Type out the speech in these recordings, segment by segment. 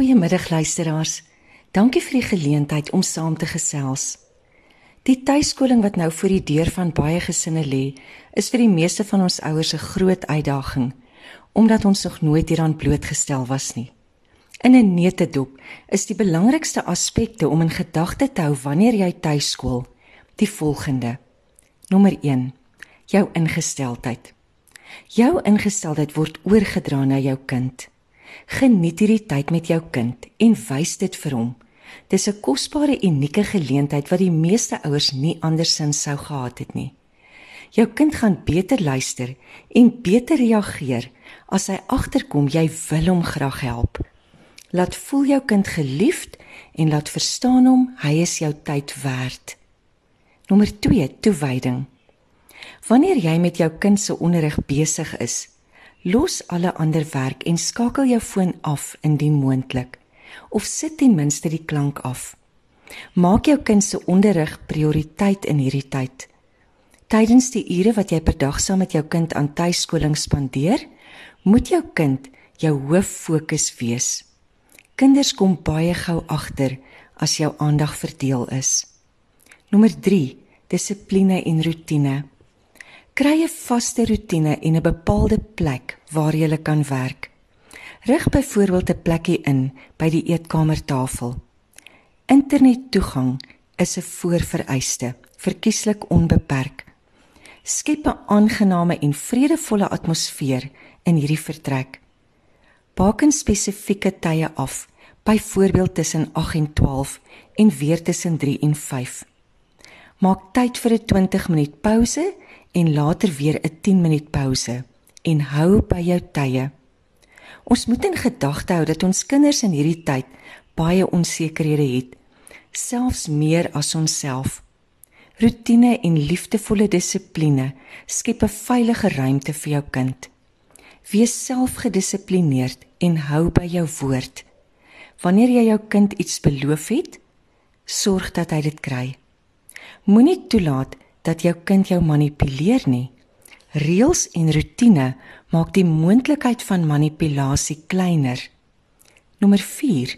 Goeiemiddag luisteraars. Dankie vir die geleentheid om saam te gesels. Die tuiskoling wat nou voor die deur van baie gesinne lê, is vir die meeste van ons ouers 'n groot uitdaging omdat ons nog nooit hieraan blootgestel was nie. In 'n neutedop is die belangrikste aspekte om in gedagte te hou wanneer jy tuiskool die volgende. Nommer 1: jou ingesteldheid. Jou ingesteldheid word oorgedra na jou kind. Geniet hierdie tyd met jou kind en wys dit vir hom. Dis 'n kosbare unieke geleentheid wat die meeste ouers nie andersins sou gehad het nie. Jou kind gaan beter luister en beter reageer as hy agterkom jy wil hom graag help. Laat voel jou kind geliefd en laat verstaan hom hy is jou tyd werd. Nommer 2: toewyding. Wanneer jy met jou kind se onderrig besig is, Los alle ander werk en skakel jou foon af indien moontlik of sit ten minste die klank af. Maak jou kind se onderrig prioriteit in hierdie tyd. Tydens die ure wat jy per dag saam met jou kind aan tuiskoling spandeer, moet jou kind jou hoof fokus wees. Kinders kom baie gou agter as jou aandag verdeel is. Nommer 3: dissipline en rotine. Kry 'n vaste rotine en 'n bepaalde plek waar jy kan werk. Rig byvoorbeeld 'n plekkie in by die eetkamertafel. Internettoegang is 'n voorvereiste, verkieslik onbeperk. Skep 'n aangename en vredevolle atmosfeer in hierdie vertrek. Baken spesifieke tye af, byvoorbeeld tussen 8 en 12 en weer tussen 3 en 5. Maak tyd vir 'n 20 minuut pouse en later weer 'n 10 minuut pouse en hou by jou tye. Ons moet in gedagte hou dat ons kinders in hierdie tyd baie onsekerhede het, selfs meer as onsself. Rutine en liefdevolle dissipline skep 'n veilige ruimte vir jou kind. Wees selfgedissiplineerd en hou by jou woord. Wanneer jy jou kind iets beloof het, sorg dat hy dit kry. Moenie toelaat dat jou kind jou manipuleer nie. Reëls en rotine maak die moontlikheid van manipulasie kleiner. Nommer 4.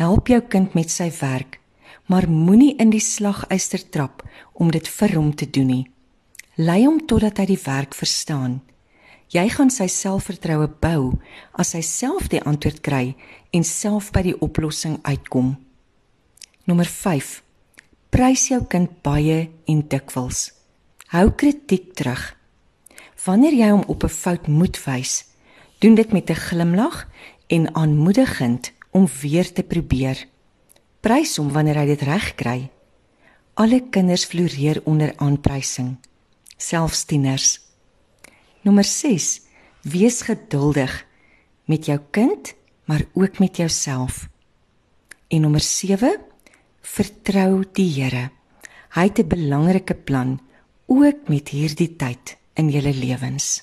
Help jou kind met sy werk, maar moenie in die slaguister trap om dit vir hom te doen nie. Lei hom totdat hy die werk verstaan. Jy gaan sy selfvertroue bou as hy self die antwoord kry en self by die oplossing uitkom. Nommer Prys jou kind baie en dikwels. Hou kritiek terug. Wanneer jy hom op 'n fout moet wys, doen dit met 'n glimlag en aanmoedigend om weer te probeer. Prys hom wanneer hy dit reg kry. Alle kinders floreer onder aanprysing, selfs tieners. Nommer 6: Wees geduldig met jou kind, maar ook met jouself. En nommer Vertrou die Here. Hy het 'n belangrike plan ook met hierdie tyd in julle lewens.